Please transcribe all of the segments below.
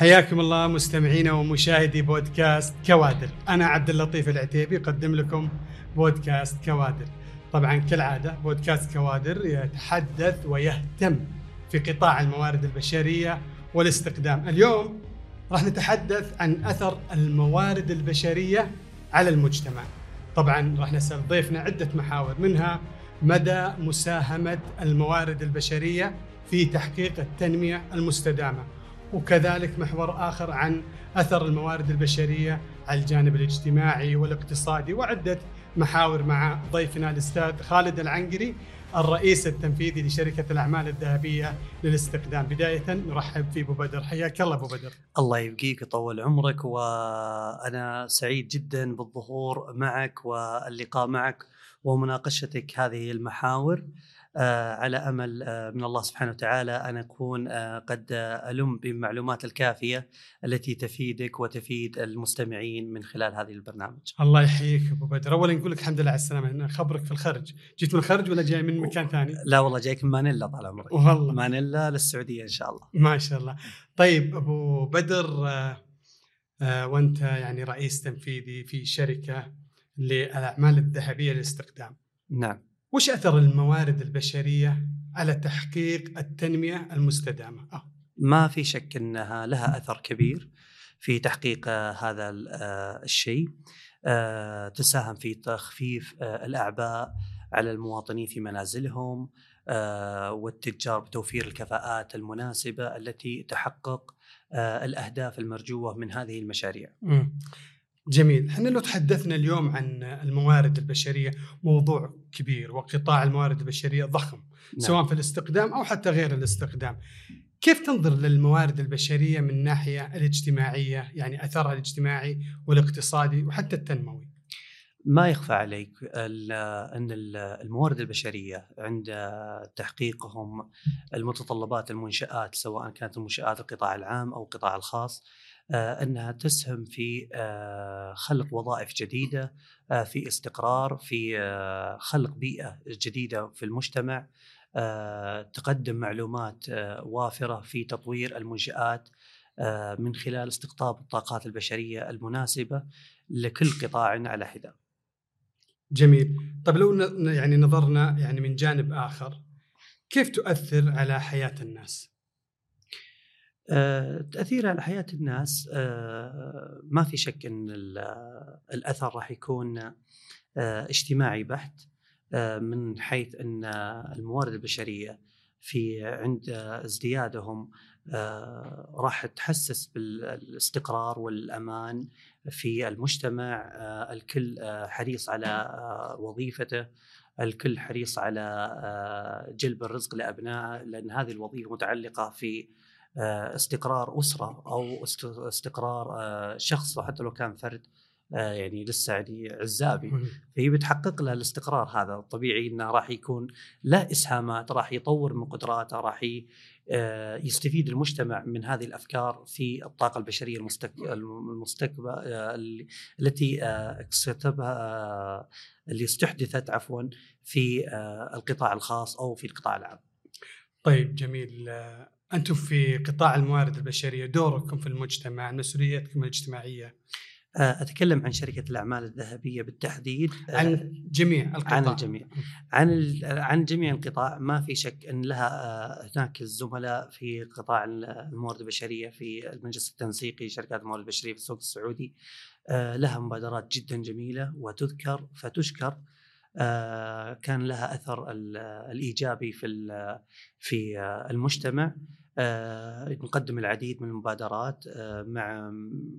حياكم الله مستمعينا ومشاهدي بودكاست كوادر. أنا عبد اللطيف العتيبي أقدم لكم بودكاست كوادر. طبعا كالعادة بودكاست كوادر يتحدث ويهتم في قطاع الموارد البشرية والاستقدام اليوم راح نتحدث عن أثر الموارد البشرية على المجتمع. طبعا راح نسأل ضيفنا عدة محاور منها مدى مساهمة الموارد البشرية في تحقيق التنمية المستدامة. وكذلك محور آخر عن أثر الموارد البشرية على الجانب الاجتماعي والاقتصادي وعدة محاور مع ضيفنا الأستاذ خالد العنقري الرئيس التنفيذي لشركة الأعمال الذهبية للاستقدام. بداية نرحب في أبو بدر. حياك الله أبو بدر. الله يبقيك ويطول عمرك وأنا سعيد جدا بالظهور معك واللقاء معك ومناقشتك هذه المحاور. على أمل آه، من الله سبحانه وتعالى أن أكون آه، قد ألم بالمعلومات الكافية التي تفيدك وتفيد المستمعين من خلال هذه البرنامج. الله يحييك أبو بدر، اولا نقول لك الحمد لله على السلامة، خبرك في الخرج، جيت من الخرج ولا جاي من مكان ثاني؟ لا والله جايك من مانيلا طال عمرك. والله مانيلا للسعودية إن شاء الله. ما شاء الله. طيب أبو بدر وأنت يعني رئيس تنفيذي في شركة للأعمال الذهبية للاستقدام. نعم. وش أثر الموارد البشرية على تحقيق التنمية المستدامة؟ أوه. ما في شك إنها لها أثر كبير في تحقيق هذا آه، الشيء آه، تساهم في تخفيف آه، الأعباء على المواطنين في منازلهم والتجار بتوفير الكفاءات المناسبة التي تحقق الأهداف المرجوة من هذه المشاريع. جميل. إحنا لو تحدثنا اليوم عن الموارد البشرية موضوع كبير وقطاع الموارد البشرية ضخم نعم. سواء في الاستقدام أو حتى غير الاستقدام كيف تنظر للموارد البشرية من الناحيه الاجتماعية يعني أثرها الاجتماعي والاقتصادي وحتى التنموي؟ ما يخفى عليك أن الموارد البشرية عند تحقيقهم المتطلبات المنشآت سواء كانت المنشآت القطاع العام أو القطاع الخاص إنها تسهم في آه، خلق وظائف جديدة آه، في استقرار في خلق بيئة جديدة في المجتمع تقدم معلومات وافرة في تطوير المنشآت من خلال استقطاب الطاقات البشرية المناسبة لكل قطاع على حدة. جميل، طيب لو يعني نظرنا يعني من جانب آخر كيف تؤثر على حياة الناس؟ آه، تأثير على حياة الناس آه، ما في شك إن الأثر راح يكون آه، اجتماعي بحت من حيث إن الموارد البشرية في عند ازديادهم راح تحسس بالاستقرار والأمان في المجتمع الكل حريص على وظيفته الكل حريص على جلب الرزق لابنائه لأن هذه الوظيفة متعلقة في آه، استقرار أسرة أو استقرار آه، شخص وحتى لو كان فرد آه، يعني لسه يعني عزابي. فهي بتحقق له الاستقرار هذا. طبيعي إنه راح يكون له إسهامات راح يطور من قدراته راح يستفيد المجتمع من هذه الأفكار في الطاقة البشرية المستقبل التي اكتسبها اللي استحدثت عفوا في القطاع الخاص أو في القطاع العام. طيب جميل. أنتم في قطاع الموارد البشرية دوركم في المجتمع مسؤوليتكم الاجتماعية. آه، أتكلم عن شركة الأعمال الذهبية بالتحديد. آه، عن جميع القطاع. عن الجميع. عن عن جميع القطاع. ما في شك أن لها آه، هناك الزملاء في قطاع الموارد البشرية في المجلس التنسيقي شركات الموارد البشرية في السوق السعودي. لها مبادرات جدا جميلة وتذكر فتشكر كان لها أثر الإيجابي في في المجتمع. نقدم العديد من المبادرات آه، مع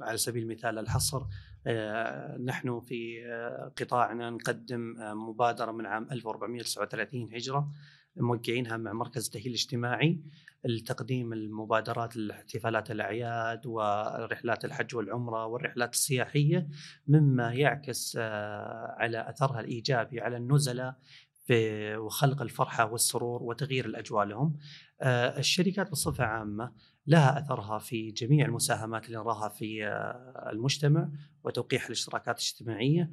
على سبيل المثال الحصر. آه، نحن في قطاعنا نقدم مبادرة من عام 1439 هجرة موقعينها مع مركز التأهيل الاجتماعي لتقديم المبادرات لاحتفالات الأعياد ورحلات الحج والعمرة والرحلات السياحية مما يعكس على أثرها الإيجابي على النزلاء وخلق الفرحة والسرور وتغيير الأجواء لهم. آه، الشركات بصفة عامة لها أثرها في جميع المساهمات اللي نراها في آه، المجتمع وتوقيح الاشتراكات الاجتماعية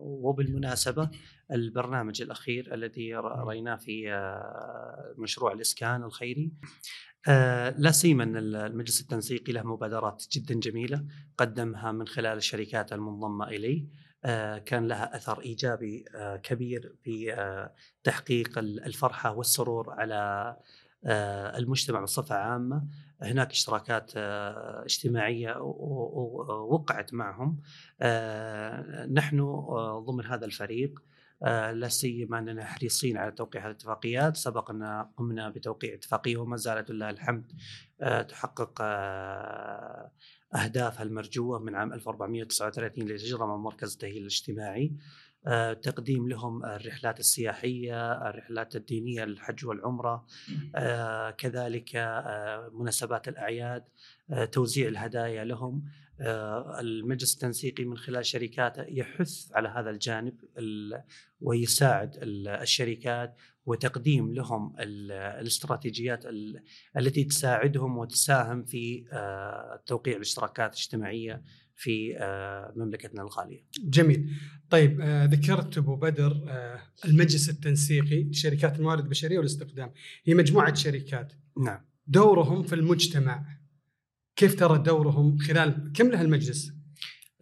وبالمناسبة البرنامج الأخير الذي رأيناه في آه، مشروع الإسكان الخيري آه لا سيما أن المجلس التنسيقي له مبادرات جدا جميلة قدمها من خلال الشركات المنضمة إليه. آه كان لها أثر إيجابي آه كبير في آه تحقيق الفرحة والسرور على آه المجتمع بصفة عامة. هناك اشتراكات آه اجتماعية وقعت معهم. آه نحن آه ضمن هذا الفريق آه، لا سيما أننا حريصين على توقيع هذه الاتفاقيات، سبق أن قمنا بتوقيع اتفاقية وما زالت لله الحمد آه، تحقق آه، اهدافها المرجوة من عام 1439 للهجره من مركز التأهيل الاجتماعي. تقديم لهم الرحلات السياحية، الرحلات الدينية للحج والعمرة، كذلك مناسبات الأعياد، توزيع الهدايا لهم، المجلس التنسيقي من خلال شركاته يحث على هذا الجانب ويساعد الشركات وتقديم لهم الاستراتيجيات التي تساعدهم وتساهم في آه، توقيع الاشتراكات الاجتماعية في آه، مملكتنا الغالية. جميل. طيب آه، ذكرت أبو بدر المجلس التنسيقي لشركات الموارد البشرية والاستخدام، هي مجموعة شركات. نعم. دورهم في المجتمع كيف ترى دورهم خلال كم له المجلس؟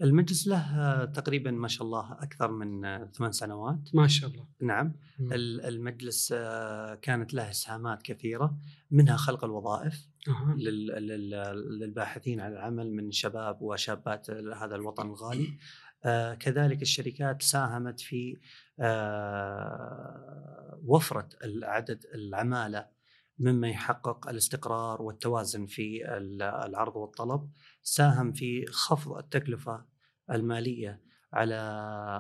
المجلس له تقريبا ما شاء الله أكثر من ثمان سنوات ما شاء الله نعم مم. المجلس آه، كانت له إسهامات كثيرة منها خلق الوظائف أه. للباحثين عن العمل من شباب وشابات هذا الوطن الغالي آه كذلك الشركات ساهمت في آه وفرة عدد العمالة مما يحقق الاستقرار والتوازن في العرض والطلب ساهم في خفض التكلفة المالية على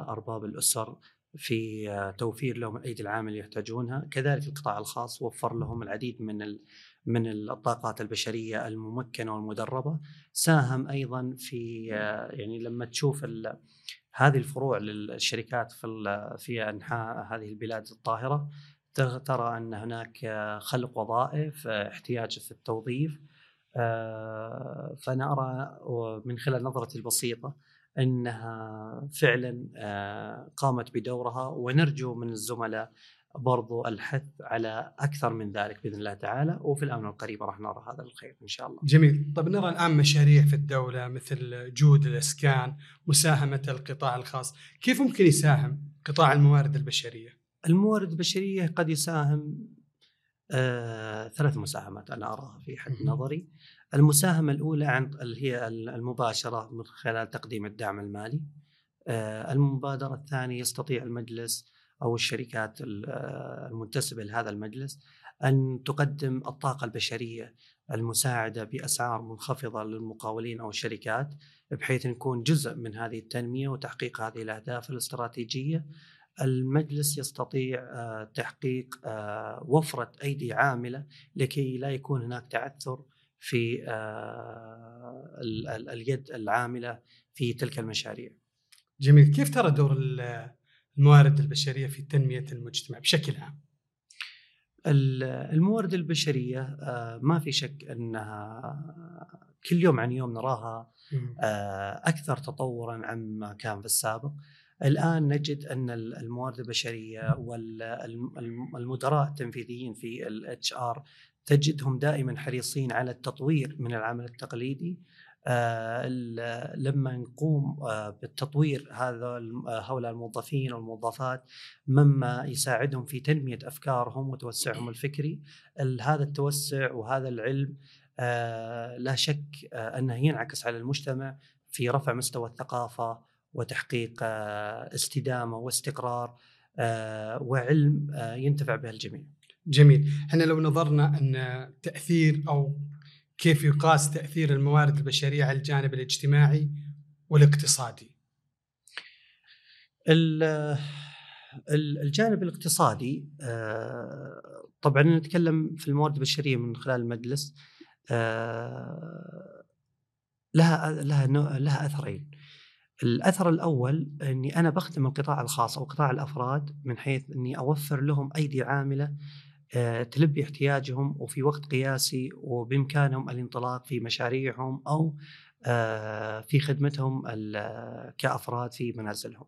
أرباب الأسر في توفير لهم الأيدي العامله اللي يحتاجونها، كذلك القطاع الخاص وفر لهم العديد من من الطاقات البشرية الممكنة والمدربة، ساهم أيضا في يعني لما تشوف هذه الفروع للشركات في في أنحاء هذه البلاد الطاهرة ترى أن هناك خلق وظائف احتياج في التوظيف آه، فأنا أرى من خلال نظرتي البسيطة أنها فعلا آه، قامت بدورها ونرجو من الزملاء برضو الحث على أكثر من ذلك بإذن الله تعالى وفي الآونة القريبة راح نرى هذا الخير إن شاء الله. جميل، طيب نرى الآن مشاريع في الدولة مثل جود الإسكان، مساهمة القطاع الخاص، كيف ممكن يساهم قطاع الموارد البشرية؟ الموارد البشريه قد يساهم آه، ثلاث مساهمات أنا أراها في حد نظري. المساهمة الأولى عن اللي هي المباشرة من خلال تقديم الدعم المالي. آه، المبادرة الثانية يستطيع المجلس أو الشركات آه، المنتسبة لهذا المجلس أن تقدم الطاقة البشرية المساعدة بأسعار منخفضة للمقاولين أو الشركات بحيث نكون جزء من هذه التنمية وتحقيق هذه الأهداف الاستراتيجية المجلس يستطيع آه، تحقيق آه، وفرة أيدي عاملة لكي لا يكون هناك تعثر في آه، اليد العاملة في تلك المشاريع. جميل. كيف ترى دور الموارد البشرية في تنمية المجتمع بشكل عام؟ الموارد البشرية ما في شك أنها كل يوم عن يوم نراها أكثر تطورا عما كان في السابق. الآن نجد أن الموارد البشرية والمدراء التنفيذيين في ال HR تجدهم دائما حريصين على التطوير من العمل التقليدي. آه لما نقوم آه بالتطوير هذا هؤلاء الموظفين والموظفات مما يساعدهم في تنمية أفكارهم وتوسعهم الفكري. هذا التوسع وهذا العلم آه لا شك آه أنه ينعكس على المجتمع في رفع مستوى الثقافة وتحقيق آه، استدامة واستقرار آه، وعلم آه، ينتفع به الجميع. جميل، إحنا لو نظرنا أن تأثير أو كيف يقاس تأثير الموارد البشرية على الجانب الاجتماعي والاقتصادي. الجانب الاقتصادي طبعا نتكلم في الموارد البشرية من خلال المجلس لها لها لها أثرين الأثر الأول إني أنا بخدم القطاع الخاص أو قطاع الأفراد من حيث إني أوفر لهم أيدي عاملة آه، تلبي احتياجهم وفي وقت قياسي وبإمكانهم الانطلاق في مشاريعهم أو آه، في خدمتهم كأفراد في منازلهم.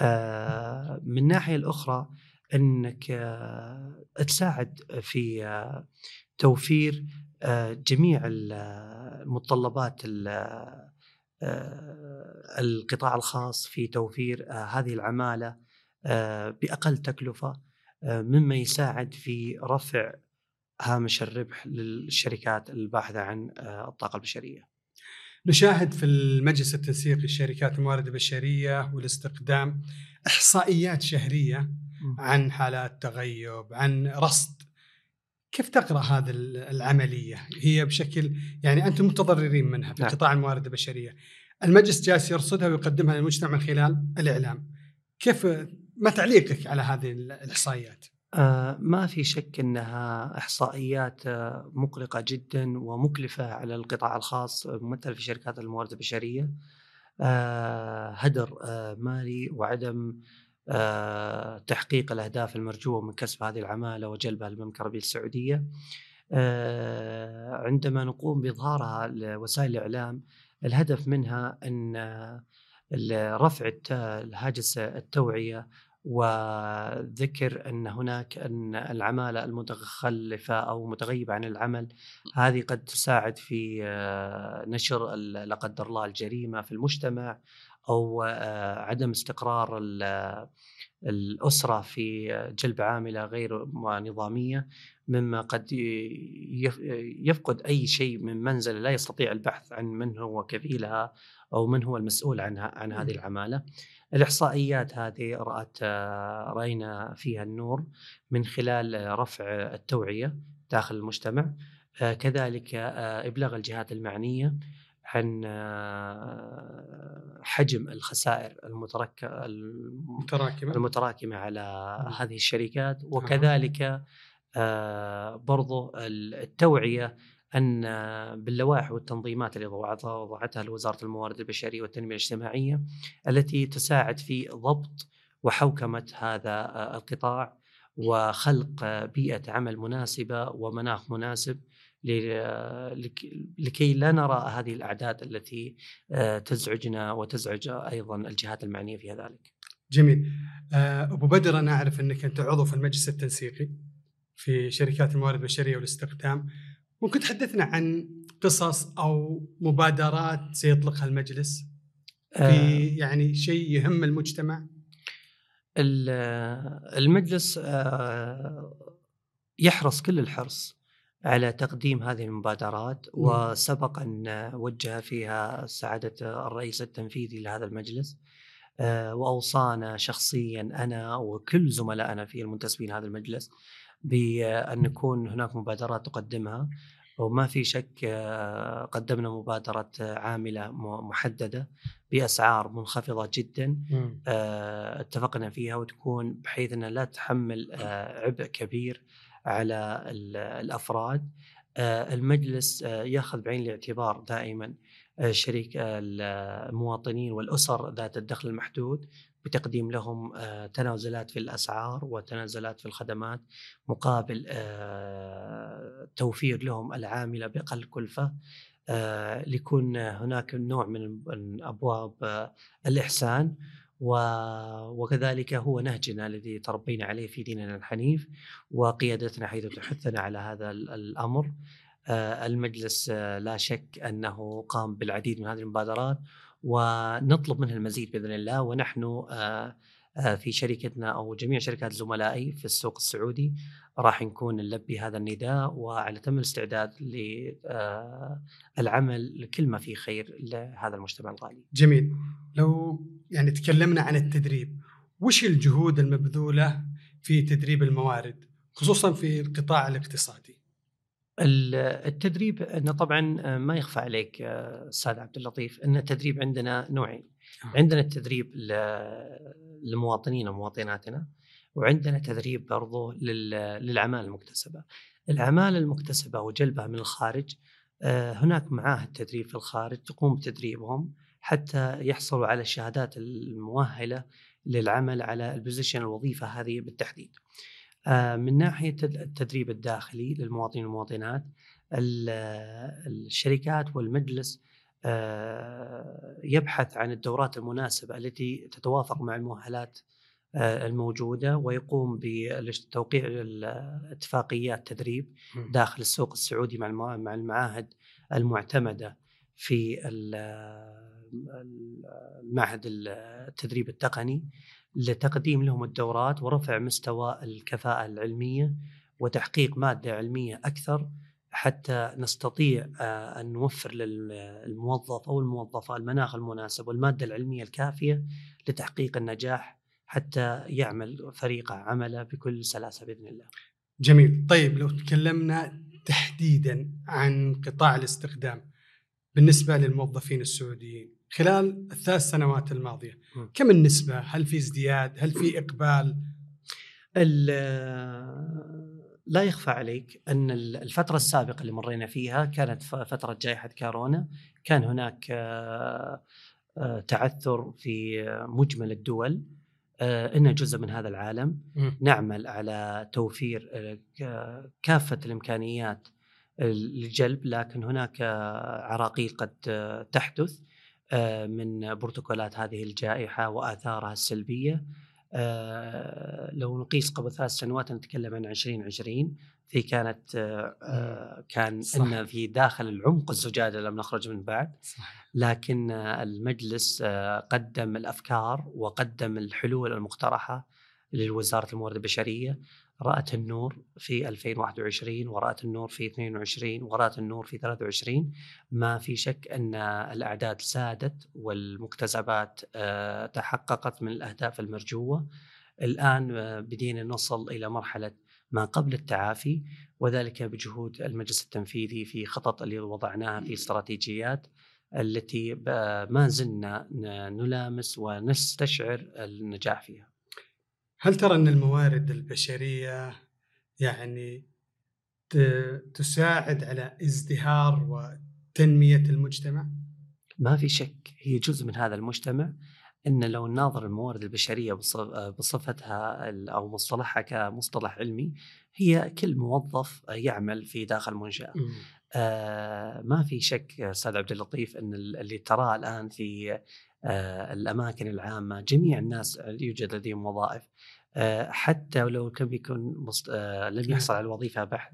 آه، من الناحيه الأخرى إنك تساعد في توفير جميع المتطلبات القطاع الخاص في توفير هذه العمالة بأقل تكلفة مما يساعد في رفع هامش الربح للشركات الباحثة عن الطاقة البشرية. نشاهد في المجلس التنسيقي الشركات الموارد البشرية والاستقدام إحصائيات شهرية عن حالات تغيب، عن رصد. كيف تقرأ هذه العملية؟ هي بشكل يعني أنتم متضررين منها في نعم. قطاع الموارد البشرية. المجلس جالس يرصدها ويقدمها للمجتمع من خلال الإعلام. كيف ما تعليقك على هذه الإحصائيات؟ آه ما في شك أنها إحصائيات آه مقلقة جدا ومكلفة على القطاع الخاص ممثل في شركات الموارد البشرية آه هدر آه مالي وعدم تحقيق الأهداف المرجوة من كسب هذه العمالة وجلبها للمملكة العربية السعوديه آه عندما نقوم باظهارها لوسائل الإعلام الهدف منها أن آه، رفع الهاجس التوعية وذكر أن هناك أن العمالة المتخلفة أو متغيبة عن العمل هذه قد تساعد في آه، نشر لا قدر الله الجريمة في المجتمع. أو آه، عدم استقرار الأسرة في جلب عاملة غير نظامية مما قد يفقد أي شيء من منزله لا يستطيع البحث عن من هو كفيلها أو من هو المسؤول عن عن هذه العمالة. الإحصائيات هذه رأت آه، رأينا فيها النور من خلال رفع التوعية داخل المجتمع. آه، كذلك آه، إبلاغ الجهات المعنية. عن حجم الخسائر المتراكمة؟ المتراكمة على هذه الشركات. وكذلك برضو التوعية أن باللوائح والتنظيمات اللي وضعتها وزاره الموارد البشرية والتنمية الاجتماعية التي تساعد في ضبط وحوكمة هذا القطاع وخلق بيئة عمل مناسبة ومناخ مناسب لكي لا نرى هذه الأعداد التي تزعجنا وتزعج أيضا الجهات المعنية في ذلك. جميل. أبو بدر أنا أعرف أنك أنت عضو في المجلس التنسيقي في شركات الموارد البشرية والاستخدام. ممكن تحدثنا عن قصص أو مبادرات سيطلقها المجلس في آه يعني شيء يهم المجتمع المجلس آه يحرص كل الحرص على تقديم هذه المبادرات وسبق أن وجه فيها سعادة الرئيس التنفيذي لهذا المجلس آه، وأوصانا شخصيا أنا وكل زملائنا في المنتسبين هذا المجلس بأن يكون هناك مبادرات تقدمها وما في شك آه، قدمنا مبادرة عاملة محددة بأسعار منخفضة جدا آه، اتفقنا فيها وتكون بحيث أنها لا تحمل عبء كبير على الأفراد. المجلس يأخذ بعين الاعتبار دائما شريك المواطنين والأسر ذات الدخل المحدود بتقديم لهم آه، تنازلات في الأسعار وتنازلات في الخدمات مقابل آه، توفير لهم العاملة بأقل كلفة آه، ليكون هناك نوع من أبواب الإحسان. وكذلك هو نهجنا الذي تربينا عليه في ديننا الحنيف وقيادتنا حيث تحثنا على هذا الأمر المجلس لا شك أنه قام بالعديد من هذه المبادرات ونطلب منها المزيد بإذن الله ونحن آه، آه، في شركتنا أو جميع شركات زملائي في السوق السعودي راح نكون نلبي هذا النداء وعلى تم الاستعداد للعمل آه، لكل ما فيه خير لهذا المجتمع الغالي. جميل. لو يعني تكلمنا عن التدريب، وش الجهود المبذولة في تدريب الموارد؟ خصوصا في القطاع الاقتصادي؟ التدريب انه طبعا آه، ما يخفى عليك آه، أستاذ عبد اللطيف إن التدريب عندنا نوعين. آه. عندنا التدريب لمواطنينا ومواطناتنا وعندنا تدريب برضو للاعمال المكتسبة. الاعمال المكتسبة وجلبها من الخارج هناك معاهد تدريب في الخارج تقوم بتدريبهم. حتى يحصلوا على الشهادات المؤهلة للعمل على البوزيشن الوظيفة هذه بالتحديد. آه، من ناحية التدريب الداخلي للمواطنين والمواطنات الشركات والمجلس آه، يبحث عن الدورات المناسبة التي تتوافق مع المؤهلات آه، الموجودة ويقوم بتوقيع اتفاقيات تدريب داخل السوق السعودي مع مع المعاهد المعتمدة في المعهد التدريب التقني لتقديم لهم الدورات ورفع مستوى الكفاءة العلمية وتحقيق مادة علمية أكثر حتى نستطيع آه، أن نوفر للموظف أو الموظفة المناخ المناسب والمادة العلمية الكافية لتحقيق النجاح حتى يعمل فريقه عمله بكل سلاسة بإذن الله. جميل، طيب لو تكلمنا تحديدا عن قطاع الاستخدام بالنسبة للموظفين السعوديين خلال الثلاث سنوات الماضية، كم النسبة؟ هل في ازدياد؟ هل في إقبال؟ لا يخفى عليك أن الفترة السابقة اللي مرينا فيها كانت فترة جائحة كورونا كان هناك آه، آه، تعثر في مجمل الدول آه، إنها جزء من هذا العالم م. نعمل على توفير كافة الإمكانيات للجلب لكن هناك عراقيل قد تحدث من بروتوكولات هذه الجائحة وآثارها السلبية. آه لو نقيس قبل ثلاث سنوات نتكلم عن 2020 في كانت آه, آه، كان صح. ان في داخل العمق الزجاجة لم نخرج من بعد. صح. لكن آه المجلس آه قدم الأفكار وقدم الحلول المقترحة لوزارة الموارد البشرية. رأت النور في 2021 ورأت النور في 22 ورأت النور في 23 ما في شك أن الأعداد زادت والمكتسبات آه، تحققت من الأهداف المرجوة الآن آه، بدينا نصل إلى مرحلة ما قبل التعافي وذلك بجهود المجلس التنفيذي في خطط اللي وضعناها في استراتيجيات التي ما زلنا نلامس ونستشعر النجاح فيها. هل ترى أن الموارد البشرية يعني تساعد على ازدهار وتنمية المجتمع؟ ما في شك هي جزء من هذا المجتمع إن لو ناظر الموارد البشرية بصفتها أو مصطلحها كمصطلح علمي هي كل موظف يعمل في داخل منشأة. آه ما في شك أستاذ عبد اللطيف إن اللي تراه الآن في الأماكن العامة جميع الناس يوجد لديهم وظائف. آه، حتى لو كان بيكون آه، لم يحصل على الوظيفة بحث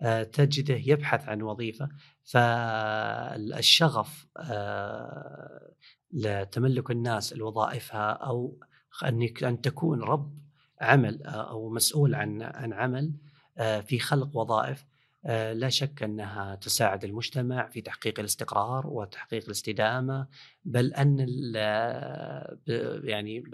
آه، تجده يبحث عن وظيفة. فالشغف لتملك الناس لوظائفها أو انك أن تكون رب عمل أو مسؤول عن عن عمل في خلق وظائف لا شك أنها تساعد المجتمع في تحقيق الاستقرار وتحقيق الاستدامة بل أن يعني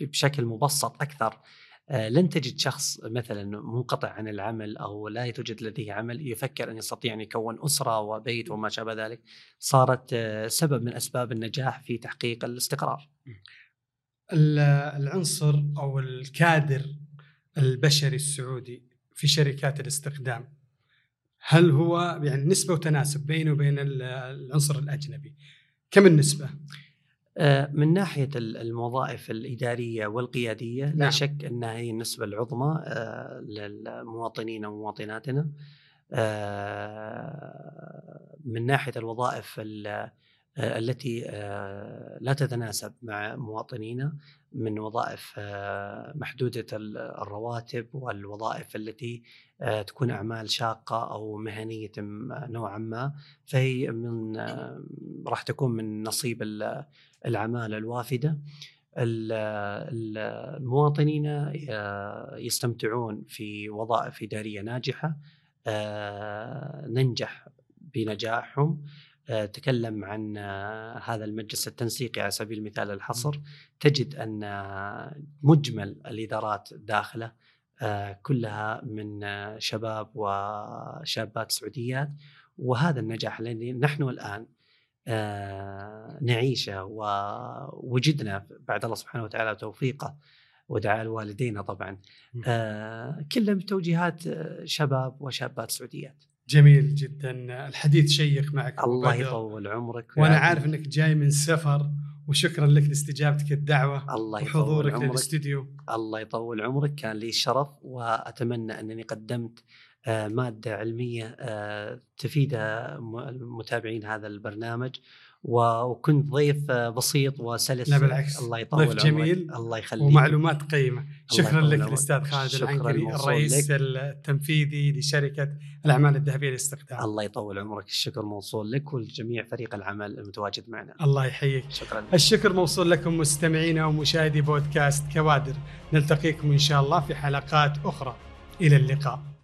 بشكل مبسط أكثر آه، لن تجد شخص مثلا منقطع عن العمل أو لا توجد لديه عمل يفكر أن يستطيع أن يكون أسرة وبيت وما شابه ذلك صارت آه، سبب من أسباب النجاح في تحقيق الاستقرار. العنصر أو الكادر البشري السعودي في شركات الاستخدام هل هو يعني نسبة وتناسب بينه وبين العنصر الأجنبي؟ كم النسبة؟ آه، من ناحية الموظائف الإدارية والقيادية نعم. لا شك انها هي النسبة العظمى آه، للمواطنين ومواطناتنا آه، من ناحية الوظائف التي لا تتناسب مع مواطنينا من وظائف محدودة الرواتب والوظائف التي تكون أعمال شاقة أو مهنية نوعا ما. فهي من راح تكون من نصيب العماله الوافدة. المواطنين يستمتعون في وظائف إدارية ناجحة آه، ننجح بنجاحهم. آه، تكلم عن آه، هذا المجلس التنسيقي على سبيل المثال الحصر تجد أن مجمل الإدارات داخله كلها من شباب وشابات سعوديات. وهذا النجاح الذي نحن الآن آه، نعيشه ووجدنا بعد الله سبحانه وتعالى توفيقه ودعاء الوالدين طبعا آه، كلها بتوجيهات آه، شباب وشابات سعوديات. جميل جدا. الحديث شيق معك الله يطول عمرك وأنا عارف إنك جاي من سفر وشكرا لك لاستجابتك الدعوة الله وحضورك للاستديو الله يطول عمرك. كان لي شرف وأتمنى أنني قدمت آه، مادة علمية آه، تفيد متابعين هذا البرنامج. وكنت ضيف بسيط وسلس لا بالعكس. الله يطول ضيف جميل الله يخليك. ومعلومات قيمة. شكرا لك الأستاذ خالد العنقري الرئيس لك. التنفيذي لشركة الأعمال الذهبية للاستخدام الله يطول عمرك. الشكر موصول لك ولجميع فريق العمل المتواجد معنا. الله يحييك. شكرا. لك. الشكر موصول لكم مستمعينا ومشاهدي بودكاست كوادر. نلتقيكم إن شاء الله في حلقات أخرى. إلى اللقاء.